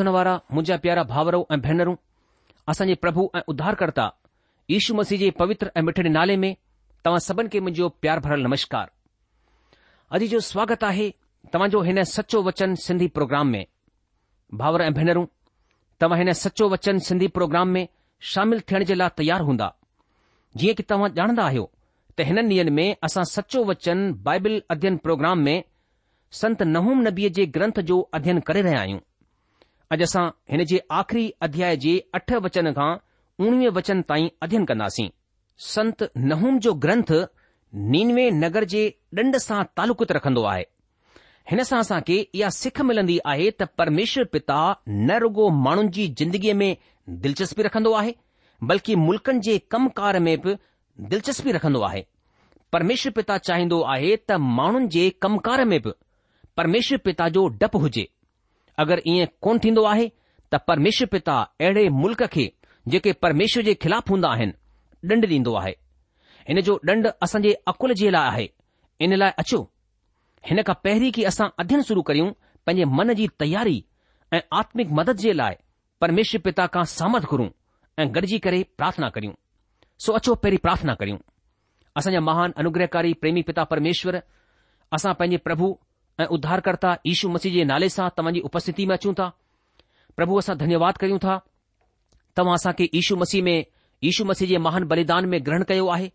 ॿुधण वारा मुंहिंजा प्यारा भावरो ऐं भेनरूं असांजे प्रभु ऐं उद्धारक्ता यीशू मसीह जे पवित्र ऐं मिठड़े नाले में तव्हां सभिनि खे मुंहिंजो प्यार भरियल नमस्कार अॼु जो स्वागत आहे तव्हांजो हिन सचो वचन सिंधी प्रोग्राम में भाउर ऐं भेनरूं तव्हां हिन सचो वचन सिंधी प्रोग्राम में शामिल थियण जे लाइ तयारु हूंदा जीअं की तव्हां ॼाणंदा आहियो त हिननि ॾींहनि में असां सचो वचन बाइबिल अध्यन प्रोग्राम में संत नहूम नबीअ जे ग्रंथ जो अध्यन करे रहिया आहियूं अॼु असां हिन जे आख़िरी अध्याय जे अठ वचन खां उणिवीह वचन ताईं अध्ययन कंदासीं संत नहून जो ग्रंथ नीनवे नगर जे ॾंड सां तालुकुत रखंदो आहे हिन सां असांखे इहा सिख मिलंदी आहे त परमेश्वर पिता न रुगो माण्हुनि जी जिंदगीअ में दिलचस्पी रखंदो आहे बल्कि मुल्कनि जे कमकार में बि दिलचस्पी रखंदो आहे परमेश्वर पिता चाहींदो आहे त माण्हुनि जे कमकार में बि परमेश्वर पिता जो डपु हुजे अगरि ईअं कोन्ह थींदो आहे त परमेश्वर पिता अहिड़े मुल्क़ खे जेके परमेश्वर जे ख़िलाफ़ु हूंदा आहिनि ॾंड ॾींदो आहे हिन जो ॾंढ असां जे अकुल जे लाइ आहे इन लाइ अचो हिन खां पहिरीं की असां अध्यन शुरु करियूं पंहिंजे मन जी तयारी ऐं आत्मिक मदद जे लाइ परमेश्वर पिता खां सहमत घुरूं ऐं गॾिजी करे प्रार्थना करियूं सो अचो पहिरीं प्रार्थना करियूं असांजा महान अनुग्रहकारी प्रेमी पिता परमेश्वर असां पंहिंजे प्रभु उद्दारक्ता इशू मसीह जे नाले सां तव्हांजी उपस्थिती में अचूं था प्रभु असां धन्यवाद करियूं था तव्हां असां खे इशू मसीह में इशू मसीह जे महान बलिदान में ग्रहण कयो आहे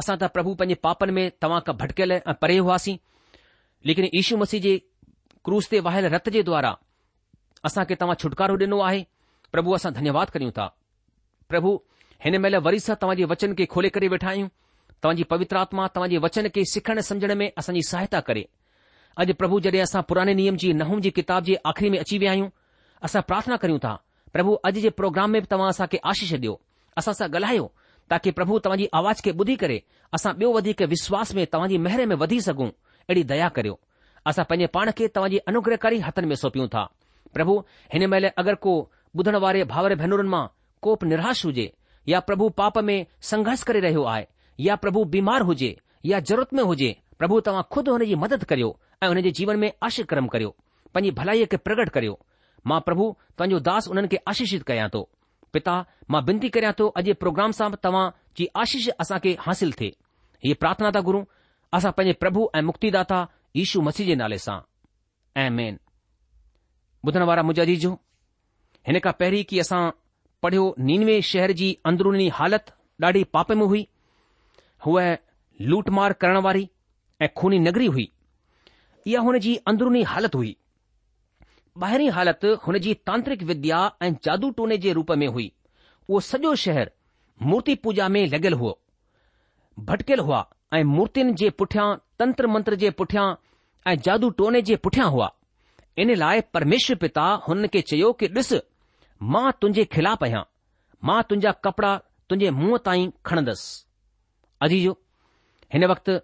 असां त प्रभु पंहिंजे पापनि में तव्हां खां भटकियल परे हुआसीं लेकिन इशू मसीह जे क्रूज़ ते वायल रत जे द्वारा असां तव्हां छुटकारो ॾिनो आहे प्रभु असां धन्यवाद करियूं था प्रभु हिन महिल वरी सां तव्हां जे वचन खे खोले करे वेठा आहियूं तव्हांजी पवित्रात्मा तव्हांजे वचन खे सिखण समुझण में असांजी सहायता करे अॼु प्रभु जॾहिं असां पुराने नियम जी नहूम जी किताब जी आख़िरी में अची विया आहियूं असां प्रार्थना करियूं था प्रभु अॼु जे प्रोग्राम में बि तव्हां असांखे आशीष ॾियो असां सां ॻाल्हायो ताकी प्रभु तव्हांजी आवाज़ खे ॿुधी करे असां विश्वास में तव्हांजी मेहर में वधी सघूं अहिड़ी दया करियो असां पंहिंजे पाण खे तव्हांजी अनुग्रहकारी हथनि में सौपियूं था प्रभु हिन महिल अगरि को ॿुधण वारे भावर भेनरुनि मां कोप निराश हुजे या प्रभु पाप में संघर्ष करे रहियो आहे या प्रभु बीमार हुजे या ज़रूरत ज़रूरतम हुजे प्रभु तव्हां खुद हुन जी मदद करियो ऐं हुन जे जीवन में आशिक क्रम करियो पंहिंजी भलाईअ खे प्रगट करियो मां प्रभु तव्हांजो दास उन्हनि खे आशीषित कयां थो पिता मां विनती करियां थो अॼु प्रोग्राम सां तव्हां जी आशीष असां खे हासिल थिए हीअ प्रार्थना था गुरू असां पंहिंजे प्रभु ऐं मुक्तिदाता दाता यीशू मसीह जे नाले सां ऐं मेन ॿुधण वारा हिन खां पहिरीं की असां पढ़ियो नीनवे शहर जी अंदरुनी हालत ॾाढी पाप में हुई हूअ लूटमार करण वारी ऐं खूनी नगरी हुई इहा हुन जी अंदरुनी हालत हुई ॿाहिरी हालत हुन जी तांत्रिक विद्या ऐं जादू टोने जे रूप में हुई उहो सॼो शहर मूर्ति पूजा में लॻियलु हो भटकियल हुआ ऐं मूर्तियुनि जे पुठियां तंत्र मंत्र जे पुठियां ऐं जादू टोने जे पुठियां हुआ इन लाइ परमेश्वर पिता हुन खे चयो कि ॾिस मां तुंहिंजे खिलाफ़ु आहियां मां तुंहिंजा कपड़ा तुंहिंजे मुंहं ताईं खणंदसि अजीजो हिन वक़्तु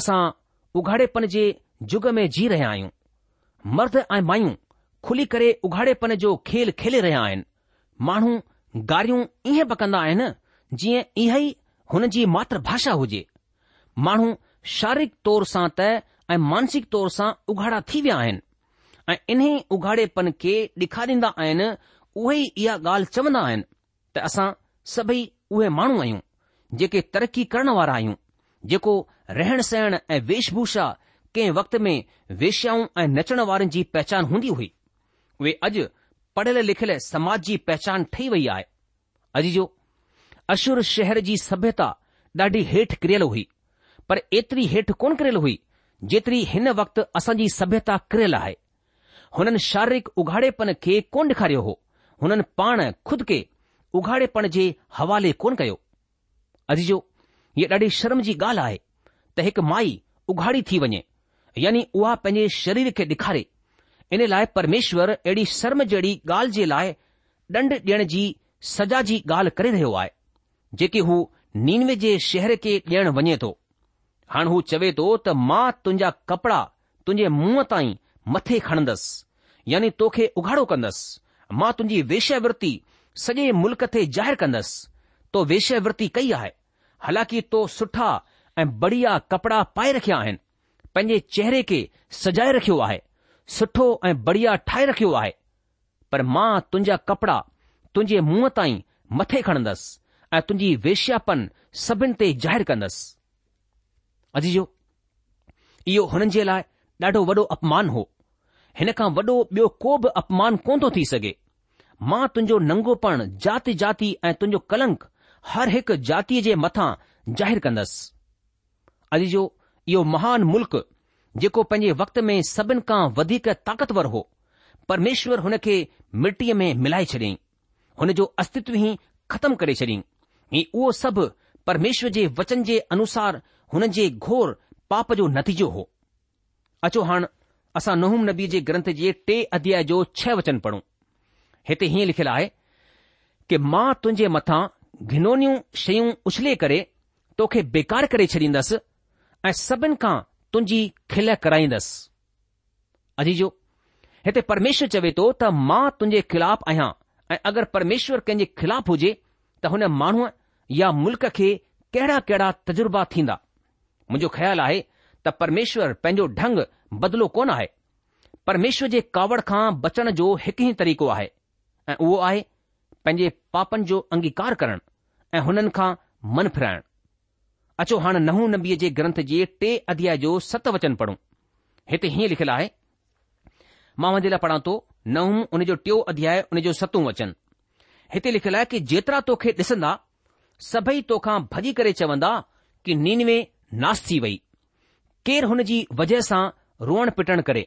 असां उघाड़ेपन जे યુગમે જી રહે આયું مرد આય માય ખુલી કરે ઉઘાડે પન જો ખેલ ખેલે રહે આયન માણું ગાડીઓ એ બકંદા આયન જી એહી હન જી માતૃભાષા હોજે માણું શારીરિક તોર સાત આ માનસિક તોર સા ઉઘાડા થી વે આયન એ ઇને ઉઘાડે પન કે દિખા દેંદા આયન ઓહી યા ગાલ ચવના આયન તે અસા સભઈ ઓહે માણું આયું જે કે तरक्की કરણ વારા આયું જેકો રહેણ સેણ એ વેશભૂષા कंहिं वक़्त में वेश्याऊं ऐं नचण वारनि जी पहचान हूंदी हुई उहे अॼु पढ़ियल लिखियल समाज जी पहचान ठही वई आहे अॼु जो अशुर शहर जी सभ्यता ॾाढी हेठि किरियल हुई पर एतिरी हेठि कोन किरियल हुई जेतिरी हिन वक़्तु असांजी सभ्यता किरियल आहे हुननि शारीरिक उघाड़ेपन खे कोन ॾेखारियो हो हुननि पाण खुद खे उघाड़ेपण जे हवाले कोन कयो अॼु जो हीअ ॾाढी शर्म जी ॻाल्हि आहे त हिकु माई उघाड़ी थी वञे यानी उहा पंहिंजे शरीर खे ॾेखारे इन लाइ परमेश्वर अहिड़ी शर्म जहिड़ी ॻाल्हि जे लाइ ॾंड ॾियण जी सजा जी ॻाल्हि करे रहियो आहे जेके हू नीनवे जे शहर खे ॾियणु वञे थो हाणे हू चवे थो त मां तुंहिंजा कपड़ा तुंहिंजे मुंहं ताईं मथे खणंदसि यानी तोखे उघाड़ो कंदसि मां तुंहिंजी वेषयावृति सॼे मुल्क़ ते ज़ाहिरु कंदसि तो वेशयावृति कई आहे हालांकि तो सुठा ऐं बढ़िया कपड़ा पाए रखिया आहिनि पंहिंजे चेहरे खे सजाए रखियो आहे सुठो ऐं बढ़िया ठाहे रखियो आहे पर मां तुंहिंजा कपड़ा तुंहिंजे मुंहं ताईं मथे खणंदसि ऐं तुंहिंजी वेश्यापन सभिनि ते ज़ाहिरु कंदसि अजीजो इहो हुननि जे लाइ ॾाढो वॾो अपमान हो हिन खां वॾो ॿियो को बि अपमान कोन थो थी सघे मां तुंहिंजो नंगोपणु जाति जाति ऐं तुंहिंजो कलंक हर हिकु जातीअ जे मथां ज़ाहिरु कंदसि अॼ जो इहो महान मुल्क़ जेको पंहिंजे वक़्त में सभिनि खां वधीक ताक़तवर हो परमेश्वर हुन खे मिटीअ में मिलाए छॾियईं हुन जो अस्तित्व ई ख़तम करे छॾियईं ई उहो सभु परमेश्वर जे वचन जे अनुसार हुन जे घोर पाप जो नतीजो हो अचो हाण असां नहुम नबी जे ग्रंथ जे टे अध्याय जो छह वचन पढ़ूं हिते हीअं लिखियलु आहे कि मां तुंहिंजे मथां घिनोनियूं शयूं उछले करे तोखे बेकार करे छॾींदसि ऐं सभिनि खां तुंहिंजी खिल कराईंदसि अजी जो हिते परमेश्वर चवे थो त मां तुंहिंजे ख़िलाफ़ु आहियां ऐं अगरि परमेश्वर कंहिंजे ख़िलाफ़ु हुजे त हुन माण्हूअ या मुल्क़ खे कहिड़ा कहिड़ा तजुर्बा थींदा मुंहिंजो ख़्यालु आहे त परमेश्वर पंहिंजो ढंग बदिलो कोन आहे परमेश्वर जे कावड़ खां बचण जो हिकु ई तरीक़ो आहे ऐं उहो आहे पंहिंजे पापनि जो अंगीकार करणु ऐं हुननि खां मन फिराइणु अचो हाणे नहू नबीअ जे ग्रंथ जे टे अध्याय जो सत वचन पढ़ूं हिते हीअं लिखियलु आहे मां वञे लाइ पढ़ां थो नहो उन जो टियों अध्याय उन जो सतूं वचन हिते लिखियलु आहे कि जेतिरा तोखे ॾिसंदा सभई तोखां भॼी करे चवंदा कि नीनवे नास थी वई केरु हुन जी वजह सां रोअण पिटण करे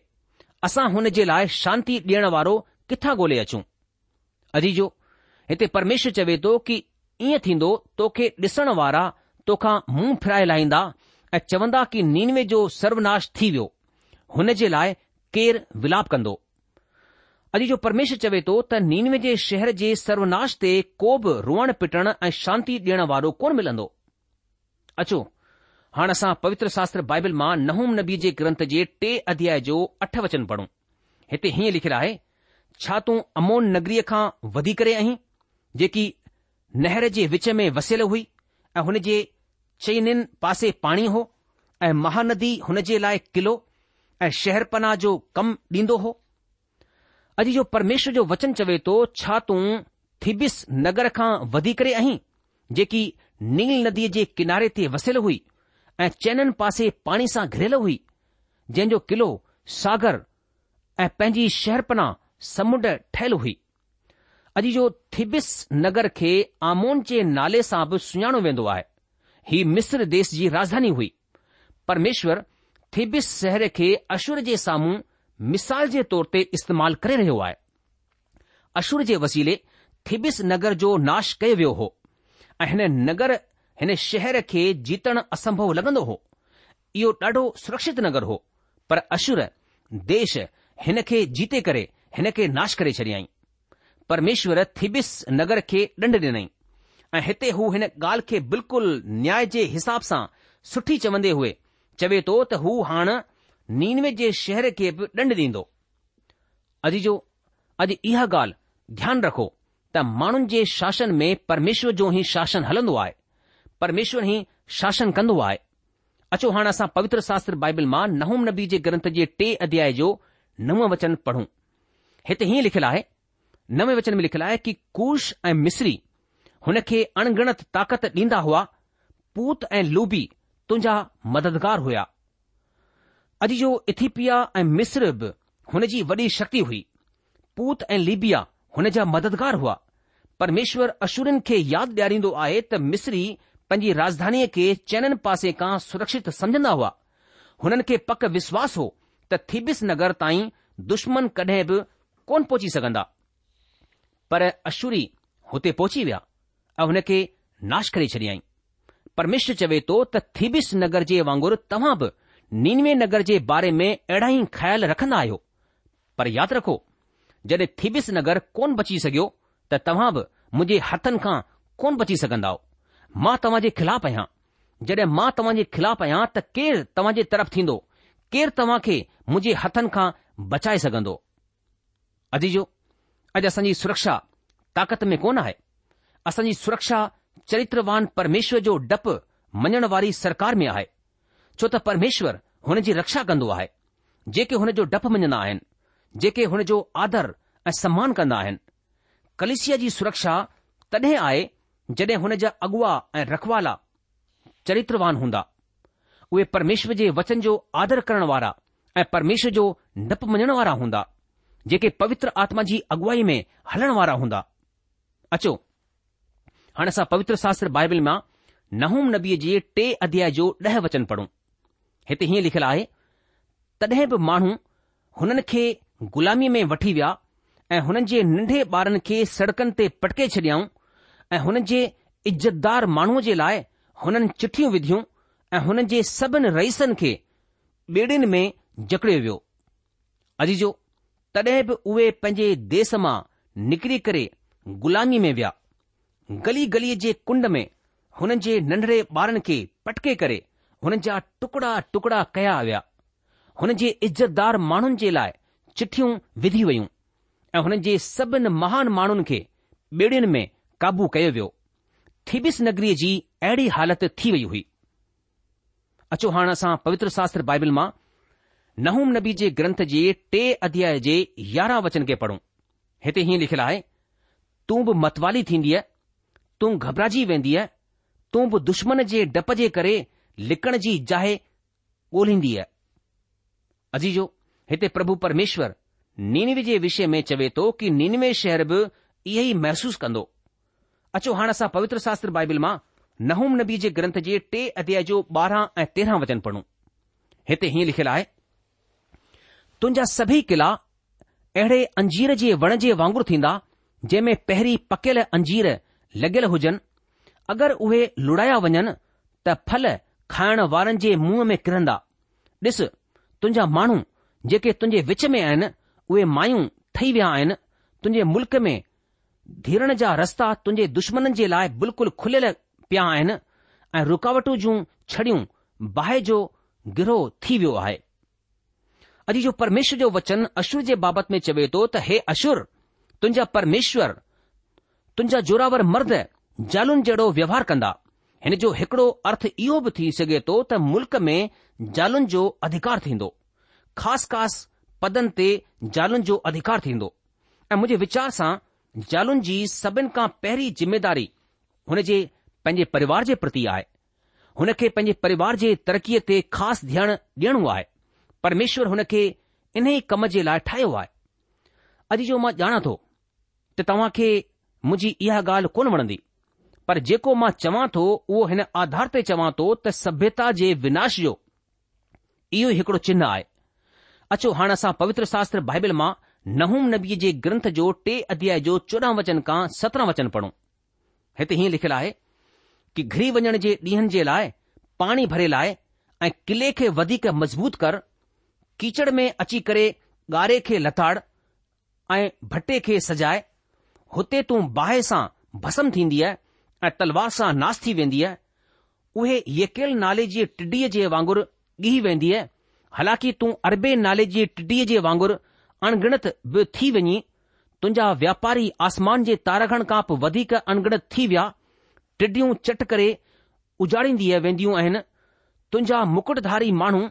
असां हुन जे लाइ शांती ॾियण वारो किथां ॻोल्हे अचूं अजीजो हिते परमेश्वर चवे थो कि ईअं थींदो तोखे ॾिसण वारा तोखां मुंह फिराए लाहींदा ऐं चवंदा कि नीनवे जो सर्वनाश थी वियो हुन जे लाइ केरु विलाप कंदो अॼु जो परमेश्वर चवे थो त नीनवे जे शहर जे सर्वनाश ते को बि रोअण पिटण ऐं शांती ॾियण वारो कोन मिलंदो अचो हाणे असां पवित्र शास्त्र बाइबल मां नहूम नबी जे ग्रंथ जे टे अध्याय जो अठ वचन पढ़ूं हिते हीअं लिखियलु आहे छा तूं अमोन नगरीअ खां वधी करे आहीं जेकी नहर जे विच में वसियलु हुई ऐं हुन जे चइननि पासे पाणी हो ऐं महानदी हुन जे लाइ किलो ऐं शहर पनाह जो कमु ॾींदो हो अॼु जो परमेश्वर जो वचन चवे थो छा तूं थिबिस नगर खां वधी करे आहीं जेकी नील नदीअ जे किनारे ते वसियल हुई ऐं चइननि पासे पाणी सां घिरियल हुई जंहिंजो किलो सागर ऐं पंहिंजी शहरपना समुंड ठहियलु हुई अॼु जो थिबिस नगर खे आमोन जे नाले सां बि सुञाणो वेंदो आहे ही मिस्र देश जी राजधानी हुई परमेश्वर थिबिस शहर खे अशुर जे साम्हूं मिसाल जे तौर ते इस्तेमाल करे रहियो आहे अशुर जे वसीले थिबिस नगर जो नाश कयो वियो हो ऐं हिन नगर हिन शहर खे जीतण असंभव लॻंदो हो इहो ॾाढो सुरक्षित नगर हो पर अशुर देश हिन खे जीते करे हिन खे नाश करे छॾियईं પરમેશ્વર થી ビス નગર કે ડંડ દે નઈ હતે હુ હેન ગાલ કે બિલકુલ ન્યાય જે હિસાબ સા સઠી ચવંદે હુએ ચવે તો ત હુ હાણ નિનવે જે શહેર કે ડંડ દીંદો અધી જો અધી ઇહ ગાલ ધ્યાન રખો તા માણુન જે શાસન મે પરમેશ્વર જો હી શાસન હલંદુ આય પરમેશ્વર હી શાસન કંદુ આય અચો હાણસા પવિત્ર શાસ્ત્ર બાઇબલ માં નહૂમ નબી જે ગ્રંથ જે ટે અધ્યાય જો નવ વચન પઢું હતે હી લખલા હે नवे वचन में लिखियलु आहे कि कूश ऐं मिसरी हुन खे अणगणत ताक़त ॾींदा हुआ पूत ऐं लूबी तुंहिंजा मददगार हुआ अॼु जो इथीपिया ऐं मिसर बि जी वॾी शक्ती हुई पूत ऐं लीबिया हुन जा मददगार हुआ परमेश्वर अशूरिन खे यादि ॾियारींदो आहे त मिसरी पंहिंजी राजधानीअ खे चइननि पासे खां सुरक्षित समझंदा हुआ हुननि खे पक विश्वास हो त थीबिस नगर ताईं दुश्मन कडहिं बि कोन पहुची सघंदा पर अशुरी हुते पहुची विया ऐं हुन खे नाश करे छॾियईं परमेश्वर चवे थो त थीबिस नगर जे वांगुरु तव्हां बि नीनवे नगर जे बारे में अहिड़ा ई ख़्याल रखंदा आहियो पर यादि रखो जॾहिं थीबिस नगर कोन बची सघियो त तव्हां बि मुंहिंजे हथनि खां कोन बची सघंदा मां तव्हां जे ख़िलाफ़ु आहियां जॾहिं मां तव्हां जे ख़िलाफ़ु आहियां त केरु तव्हां जे तरफ़ थींदो केरु तव्हां खे मुंहिंजे हथनि खां बचाए सघंदो अजीजो अॼु असांजी सुरक्षा ताक़त में कोन आहे असांजी सुरक्षा चरित्रवान परमेश्वर जो डपु मञण वारी सरकार में आहे छो त परमेश्वर हुन जी रक्षा कंदो आहे जेके हुन जो डपु मञंदा आहिनि जेके हुन जो आदर ऐं सम्मान कंदा आहिनि कलिसिया जी सुरक्षा तॾहिं आहे जॾहिं हुन जा अॻुवा ऐं रखवाला चरित्रवान हूंदा उहे परमेश्वर जे वचन जो आदर करण वारा ऐं परमेश्वर जो डपु मञण वारा हूंदा जेके पवित्र आत्मा जी अॻुवाई में हलण वारा हूंदा अचो हाणे असां पवित्र शास्त्र बाइबल मां नहूम नबीअ जे टे अध्याय जो ॾह वचन पढ़ूं हिते हीअं लिखियलु आहे तॾहिं बि माण्हू हुननि खे ग़ुलामीअ में वठी विया ऐं हुननि जे नंढे ॿारनि खे सड़कनि ते पटके छॾियाऊं ऐं हुननि जे इज़तदार माण्हूअ जे लाइ हुननि चिठियूं विधियूं ऐं हुननि जे सभिनी रईसनि खे ॿेड़ियुनि में जकड़ियो वियो अजीजो तॾहिं बि उहे पंहिंजे देस मां निकिरी करे ग़ुलामी में विया गली गलीअ जे कुंड में हुननि जे नंढड़े ॿारनि खे पटके करे हुननि जा टुकड़ा टुकड़ा कया विया हुन जे इज़तदार माण्हुनि जे लाइ चिठियूं विधी वयूं ऐं हुननि जे सभिनि महान माण्हुनि खे ॿेड़ियुनि में काबू कयो वियो थिबिस नगरीअ जी अहिड़ी हालति थी वई हुई अचो हाणे असां पवित्र शास्त्र बाइबिल मां नहूम नबी जे ग्रंथ जे टे अध्याय जे यारहं वचन खे पढ़ूं हिते हीअं लिखियलु आहे तूं बि मतवाली थींदीअ तूं घबराइजी वेंदी तूं बि दुश्मन जे डप जे करे लिकण जी जाए ॻोल्हींदी अजीजो हिते प्रभु परमेश्वर नीनवे जे विषय में चवे थो कि नीनवे शहर बि इहो ई महसूसु कंदो अचो हाणे असां पवित्र शास्त्र बाइबिल मां नहूम नबी जे ग्रंथ जे टे अध्याय जो ॿारहं ऐं तेरहं वचन पढ़ूं हिते हीअं लिखियलु आहे तुंहिंजा सभई किला अहिड़े अंजीर जे वण जे वांगुरु थींदा जंहिं में पहिरीं पकियल अंजीर लॻियल हुजनि अगरि उहे लुड़ाया वञनि त फल खाइण वारनि जे मुंहं में किरंदा ॾिस तुंहिंजा माण्हू जेके तुंहिंजे विच में आहिनि उहे मायूं ठही विया आहिनि तुंहिंजे मुल्क़ में धीरण जा रस्ता तुंहिंजे दुश्मन जे लाइ बिल्कुल खुलियल पिया आहिनि ऐं रुकावटूं जूं छड़ियूं बाहि जो गिरोह थी वियो आहे अॼु जो परमेश्वर जो वचन अशुर जे बाबति में चवे थो त हे अशुर तुंहिंजा परमेश्वर तुंहिंजा जोरावर मर्द ज़ालुनि जहिड़ो व्यवहार कंदा हिन जो हिकड़ो अर्थ इहो बि थी सघे थो त मुल्क में ज़ालुनि जो अधिकार थींदो ख़ासि ख़ासि पदनि ते ज़ालुनि जो अधिकार थींदो ऐं मुंहिंजे वीचार सां ज़ालुनि जी सभिनि खां पहिरीं जिमेदारी हुन जे पंहिंजे परिवार जे प्रति आहे हुन खे पंहिंजे परिवार जे तरक़ीअ ते ख़ासि ध्यानु ॾियणो आहे પરમેશ્વર હોને કે ઇને કમજે લાઠાયો આ અજી જો માં જાના તો ત તવા કે મુજી ઇયા ગાલ કોન મણદી પર જેકો માં ચવા તો ઓ હને આધાર પર ચવા તો ત સભ્યતા જે વિનાશ જો ઈયુ હકડો ચિન્હ આય અછો હાણા સા પવિત્ર શાસ્ત્ર બાઇબલ માં નહૂમ નબી જે ગ્રંથ જો ટે અધ્યાય જો 14 વચન કા 17 વચન પઢું હે તહી લખલાય કે ઘરી વણજે દીહંજે લાય પાણી ભરે લાય અને કિલ્લે કે વધી કે મજબૂત કર कीचड़ में अची करे गारे खे लथाड़ ऐं भटे खे सजाए हुते तूं बाहि सां भसम थींदी आहे ऐं तलवार सां नास थी वेंदी अ उहे यकेल नाले जी टिडीअ जे वांगुरु ॻीही वेंदीअ हालांकि तूं अरबे नाले जी टिडीअ जे वांगुर अणगणित बि थी वञी तुंहिंजा व्यापारी आसमान जे तारागण खां पोइ वधीक अणगणित थी विया टिडियूं चट करे उजाड़ींदी वेंदियूं आहिनि तुंहिंजा मुकुटधारी माण्हू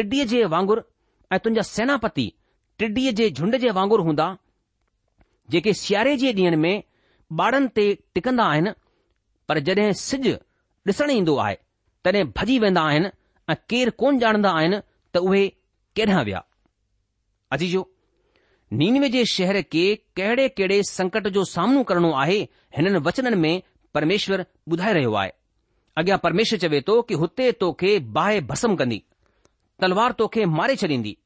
टिडीअ जे वांगुर ऐं तुंहिंजा सेनापति टिडीअ जे झुंड जे वांगुरु हूंदा जेके सियारे जे ॾींहनि में ॿारनि ते टिकंदा आहिनि पर जॾहिं सिॼ ॾिसणु ईंदो आहे तॾहिं भॼी वेंदा आहिनि ऐं केर कोन ॼाणंदा आहिनि त उहे केॾां विया अजी जो नीनवे जे शहर खे कहिड़े कहिड़े संकट जो सामनो करणो आहे हिननि वचननि में परमेश्वर ॿुधाए रहियो आहे अॻियां परमेश्वर चवे थो कि हुते तोखे बाहि भस्म कंदी तलवार तोखे मारे छॾींदी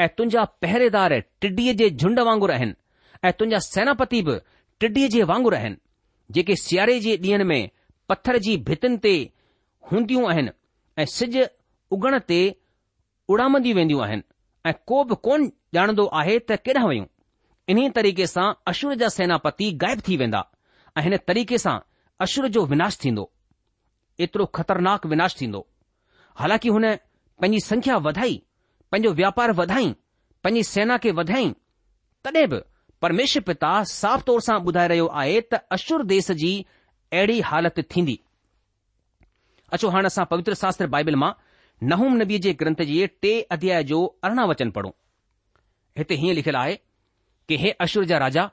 ऐं तुंहिंजा पहिरेदार टिडीअ जे झुंड वांगुरु आहिनि ऐं तुंहिंजा सेनापति बि टिडीअ जे वांगुरु आहिनि जेके सियारे जे ॾींहनि में पत्थर जी भितिन ते हूंदियूं आहिनि ऐं सिज उगण ते उड़ामंदियूं वेंदियूं आहिनि ऐं को बि कोन ॼाणंदो आहे त केॾांहुं वयूं इन्हीअ तरीक़े सां अशुर जा सेनापति ग़ाइब थी वेंदा ऐं हिन तरीक़े सां अशुर जो विनाश थींदो एतिरो ख़तरनाक विनाश थींदो हालांकि हुन पंहिंजी संख्या वधाई पंहिंजो व्यापार वधाई पंहिंजी सेना खे वधाई तॾहिं बि परमेश्वर पिता साफ़ तौर सां ॿुधाए रहियो आहे त अशुर देस जी अहिड़ी हालति थींदी अचो हाणे असां पवित्र शास्त्र बाइबिल मां नहूम नबी जे ग्रंथ जे टे अध्याय जो अरिड़हं वचन पढ़ो हिते हीअं लिखियलु आहे कि हे अशुर जा राजा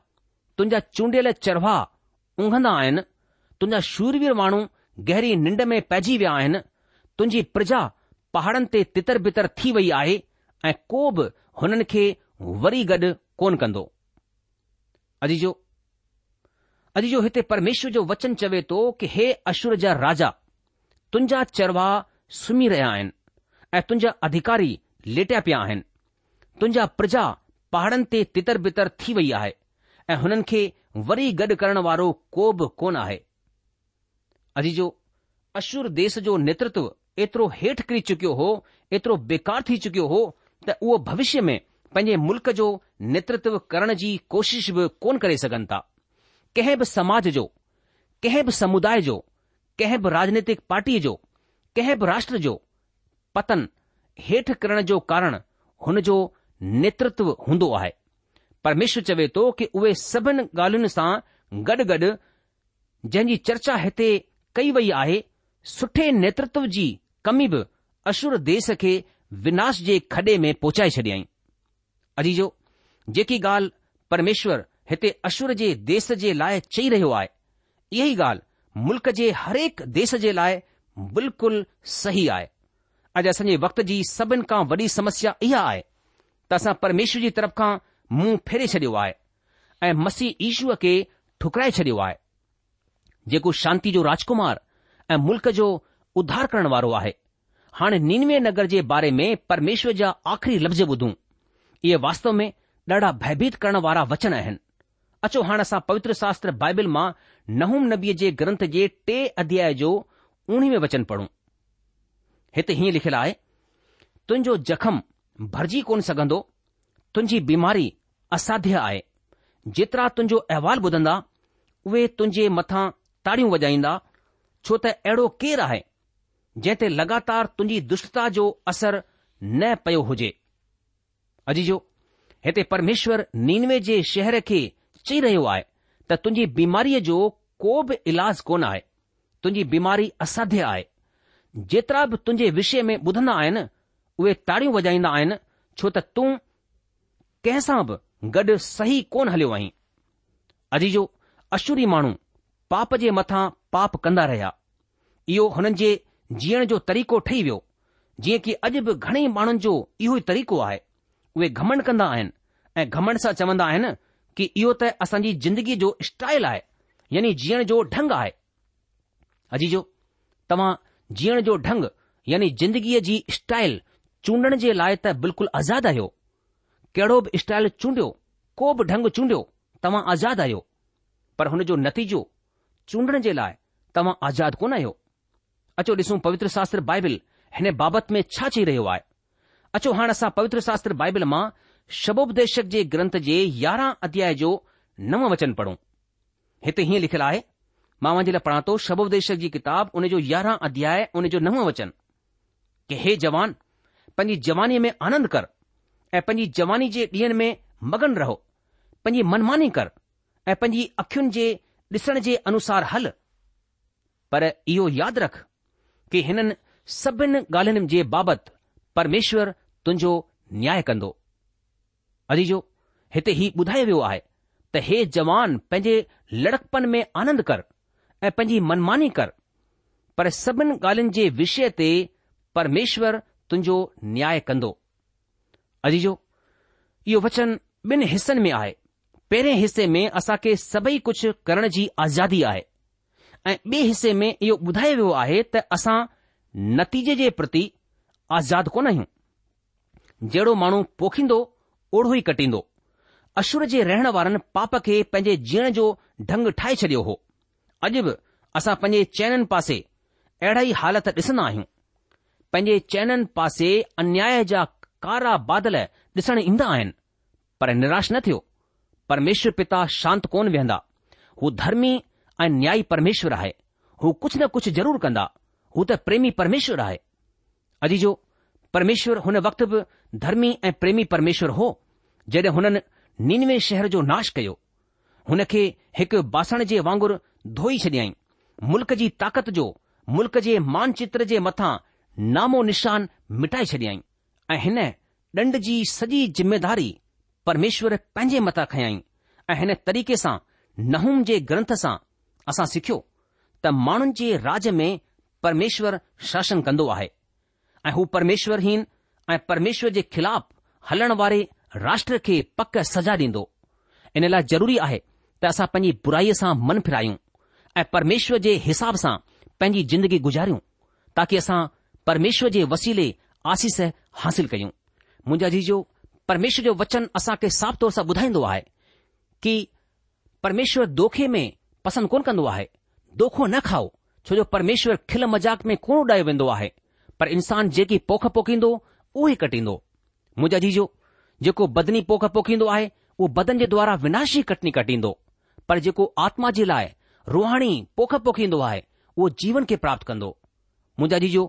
तुंहिंजा चूंडियल चरवाह उंघंदा आहिनि तुंहिंजा शूरवीर माण्हू गहरी निंड में पइजी विया आहिनि तुंहिंजी प्रजा पहाड़नि ते तितर बितर थी वई आहे ऐं को बि हुननि खे वरी गॾु कोन कंदो अजी जो अजी जो हिते परमेश्वर जो वचन चवे थो कि हे अशुर जा राजा तुंहिंजा चरवाह सुम्ही रहिया आहिनि ऐं तुंहिंजा अधिकारी लेटिया पिया आहिनि तुंहिंजा प्रजा पहाड़नि ते तितर बेतर थी वई आहे ऐं हुननि खे वरी गॾु करण वारो को बि कोन आहे अजी जो अशुर देस जो एतिरो हेठि करी चुकियो हो एतिरो बेकार थी चुकियो हो त उहो भविष्य में पंहिंजे मुल्क़ जो नेत्व करण जी कोशिश बि कोन करे सघनि था कंहिं बि समाज जो कंहिं बि समुदाय जो कंहिं बि राजनैतिक पार्टीअ जो कंहिं बि राष्ट्र जो पतन हेठि करण जो कारण हुन जो नेत्व हूंदो आहे परमिश्र चवे थो की उहे सभिनी ॻाल्हियुनि सां गॾ गॾु जंहिंजी चर्चा हिते कई वई आहे सुठे नेत्रत्व जी कमी बि अशुर देश खे विनाश जे खॾे में पहुचाए छॾियईं अजी जो जेकी ॻाल्हि परमेश्वर हिते अश्र जे देस जे लाइ चई रहियो आहे इहा ई ॻाल्हि मुल्क़ जे हर हिकु देश जे लाइ बिल्कुलु सही आहे अॼु असांजे वक़्त जी सभिनि खां वॾी समस्या इहा आहे त असां परमेश्वर जी तरफ़ खां मुंहुं फेरे छॾियो आहे ऐं मसीह ईशूअ खे ठुकराए छॾियो आहे जेको शांती जो राजकुमार ऐं मुल्क जो उधार करण वारो आहे हाणे नीनवे नगर जे बारे में परमेश्वर जा आख़िरी लफ़्ज़ ॿुधूं इहे वास्तव में ॾाढा भयभीत करण वारा वचन आहिनि अचो हाणे असां पवित्र शास्त्र बाइबिल मां नहूम नबीअ जे ग्रंथ जे टे अध्याय जो उणिवीव वचन पढ़ूं हिते हीअं लिखियलु आहे तुंहिंजो जख़म भरिजी कोन सघंदो तुंहिंजी बीमारी असाध्य आहे जेतिरा तुंहिंजो अहिवालु ॿुधंदा उहे तुंहिंजे मथां ताड़ियूं वॼाईंदा छो त अहिड़ो केरु आहे जंहिं ते लॻातार तुंहिंजी दुष्टता जो असर न पयो हुजे अजीजो हिते परमेश्वर नीनवे जे शहर खे चई रहियो आहे त तुंहिंजी बीमारीअ जो को बि इलाज कोन आहे तुंहिंजी बीमारी असाध्य आहे जेतिरा बि तुंहिंजे विषय में ॿुधंदा आहिनि उहे ताड़ियूं वॼाईंदा आहिनि छो त तूं कंहिं सां बि गॾु सही कोन हलियो आहीं अजीजो अशुरी माण्हू पाप जे मथां पाप कंदा रहिया इहो हुननि जे जीअण जो तरीक़ो ठही वियो जीअं की अॼु बि घणेई माण्हुनि जो इहो ई तरीक़ो आहे उहे घमंड कंदा आहिनि ऐं घमंड सां चवंदा आहिनि कि इहो त असांजी जिंदगीअ जो स्टाइल आहे यानी जीअण जो ढंग आहे अजी जो तव्हां जीअण जो ढंग यानी जिंदगीअ जी स्टाइल चूंडण जे लाइ त बिल्कुलु आज़ादु आहियो कहिड़ो बि स्टाइल चूंडियो को बि ढंग चूंडियो तव्हां आज़ादु आहियो पर हुन जो नतीजो चूंडण जे लाइ तव्हां आज़ाद कोन आहियो अचो ॾिसूं पवित्र शास्त्र बाइबिल हिन बाबति में छा चई रहियो आहे अचो हाणे असां पवित्र शास्त्र बाइबिल मां शबोपदेशक जे ग्रंथ जे यारहं अध्याय जो नव वचन पढ़ूं हिते हीअं लिखियलु आहे मां वञे लाइ पढ़ा थो शबोपदेशक जी किताब उन जो यारहं अध्याय उन जो नव वचन के हे जवान पंहिंजी जवानीअ में आनंद कर ऐं पंहिंजी जवानी जे ॾींहनि में मगन रहो पंहिंजी मनमानी कर ऐं पंहिंजी अखियुनि जे ॾिसण जे अनुसार हल पर इहो यादि रख कि हिननि सभिनि ॻाल्हियुनि जे बाबति परमेश्वर तुंहिंजो न्याय कंदो अजीजो हिते ही ॿुधायो वियो आहे त हे जवान पंहिंजे लड़कपन में आनंद कर ऐं पंहिंजी मनमानी कर पर सभिनि ॻाल्हियुनि जे विषय ते परमेश्वर तुंहिंजो न्याय कंदो अजीजो इहो वचन ॿिनि हिसनि में आहे पहिरें हिसे में असां खे सभई कुझु करण जी आज़ादी आहे ऐं ॿिए हिसे में इहो ॿुधायो वियो आहे त असां नतीजे जे प्रति आज़ाद कोन आहियूं जहिड़ो माण्हू पोखींदो ओढो ई कटींदो अशुर जे रहण वारनि पाप खे पंहिंजे जीअण जो ढंग ठाहे छडि॒यो हो अॼु बि असां पंहिंजे चैननि पासे अहिड़ा ई हालत ॾिसंदा आहियूं पंहिंजे चैननि पासे अन्याय जा कारा बादल ॾिसण ईंदा आहिनि पर निराश न थियो परमेश्वर पिता शांत कोन वेहंदा हू धर्मी ऐं न्यायी परमेश्वर आहे हू कुझु न कुझु ज़रूरु कंदा हू त प्रेमी परमेश्वर आहे अॼु जो परमेश्वर हुन वक़्त बि धर्मी ऐं प्रेमी परमेश्वर हो जॾहिं हुननि निनवे शहर जो नाश कयो हुन खे हिकु बासण जे वांगुरु धोई छॾियई मुल्क़ जी ताक़त जो मुल्क जे मानचित्र जे मथां नामो निशान मिटाए छॾियई ऐं हिन ॾंड जी सॼी जिमेदारी परमेश्वर पंहिंजे मथां खयाईं ऐं हिन तरीक़े सां नहूंम जे ग्रंथ सां असां सिखियो त माण्हुनि जे राज में परमेश्वर शासन कंदो आहे ऐं हू परमेश्वरहीन ऐं परमेश्वर जे ख़िलाफ़ हलण वारे राष्ट्र खे पक सजा ॾींदो इन लाइ ज़रूरी आहे त असां पंहिंजी बुराईअ सां मन फिरायूं ऐं परमेश्वर जे हिसाब सां पंहिंजी जिंदगी गुज़ारियूं ताक़ी असां परमेश्वर जे वसीले आसीस हासिल कयूं मुंहिंजा जीजो परमेश्वर जो वचन असांखे साफ़ तौर सां ॿुधाईंदो आहे की परमेश्वर दोखे में पसंदि कोन कंदो आहे दोखो न खाओ छो जो परमेश्वर खिल मज़ाक़ में कोन उॾाए वेंदो आहे पर इंसान जेकी पोख पोखींदो उहो ई कटींदो मुंहिंजा जीजो जेको बदनी पोख पोखींदो आहे उहो बदन जे द्वारा विनाश विनाशी कटनी कटींदो पर जेको आत्मा जे लाइ रुहाणी पोख पोखींदो आहे उहो जीवन खे प्राप्त कंदो मुंहिंजा जीजो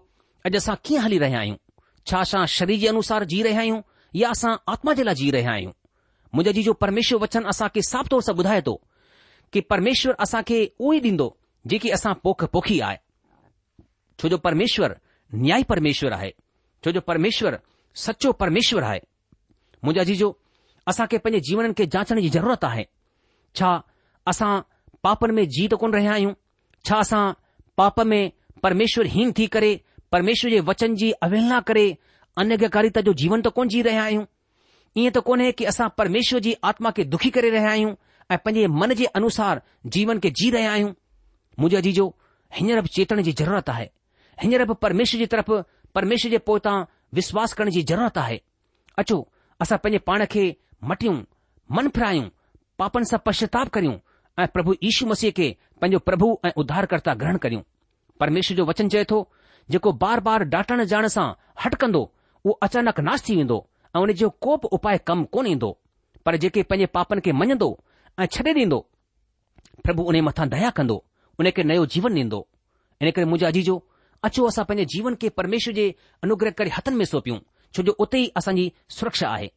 अॼु असां कीअं हली रहिया आहियूं छा असां शरीर जे अनुसार जी रहिया आहियूं या असां आत्मा जे लाइ जी रहिया आहियूं मुंहिंजा जी जो परमेश्वर वचन असांखे साफ़ु तौर सां ॿुधाए थो की परमेश्वर असांखे उहो ई ॾींदो जेकी असां पोख पोखी आहे छो जो परमेश्वर न्याय परमेश्वर आहे छो जो परमेश्वर सचो परमेश्वर आहे मुंहिंजो जी असांखे पंहिंजे जीवननि खे जाचण जी ज़रूरत आहे छा असां पापनि में जीत कोन रहिया आहियूं छा असां पाप में परमेश्वर हीन थी करे परमेश्वर जे वचन जी अवहला करे અન્ય કે કરી તા જો જીવન તો કોણ જી રહે આય હું ઈ તો કોને કે આસા પરમેશ્વરજી આત્મા કે દુખી કરે રહે આય હું આ પજે મન જે અનુસાર જીવન કે જી રહે આય હું મુજે જીજો હંયરબ ચેતણ جي જરૂરત આહે હંયરબ પરમેશ્વરજી તરફ પરમેશ્વરજે પોતા વિશ્વાસ કરની જરૂરત આહે અચો આસા પજે પાણખે મટીઉ મન ફરાયઉ પાપન સ પશ્ચાતાપ કરીઉ આ પ્રભુ ઈશુ મસી કે પજો પ્રભુ ઉદ્ધાર કરતા ગ્રહણ કરીઉ પરમેશ્વરજો વચન જેતો જેકો બાર બાર ડાટણ જાણ સા હટકંદો उहो अचानक नाश थी वेंदो ऐं उन जो को बि उपाय कमु कोन ईंदो पर जेके पंहिंजे पापनि खे मञंदो ऐं छ्ॾे ॾींदो प्रभु उन मथां दया कंदो उन खे नयो जीवन ॾींदो इन करे मुंहिंजो आजीजो अचो असां पंहिंजे जीवन खे परमेश्वर जे अनुग्रह करे हथनि में सौपियूं छो जो उते ई असांजी सुरक्षा आहे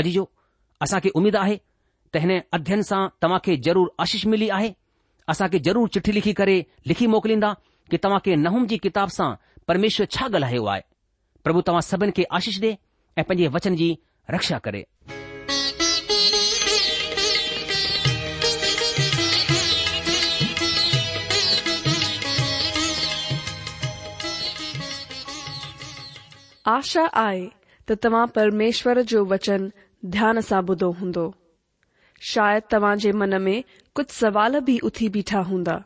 अजीजो असां खे आहे त हिन अध्यन सां तव्हां खे ज़रूरु आशीष मिली आहे असांखे ज़रूरु चिठी लिखी करे लिखी मोकिलींदा कि तव्हांखे नहूम जी किताब सां परमेश्वर छा ॻाल्हायो आहे પ્રભુ તમા સબન કે આશીષ દે એ પંજી વચન જી રક્ષા કરે આશા આય ત તમા પરમેશ્વર જો વચન ધ્યાન સાબુદો હોંદો શાયદ તમાજે મન મે કુછ સવાલ ભી ઉથી બેઠા હોંદા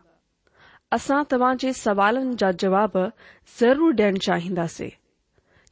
અસા તમાજે સવાલોન જા જવાબ જરૂર દેણ ચાહીંદા સે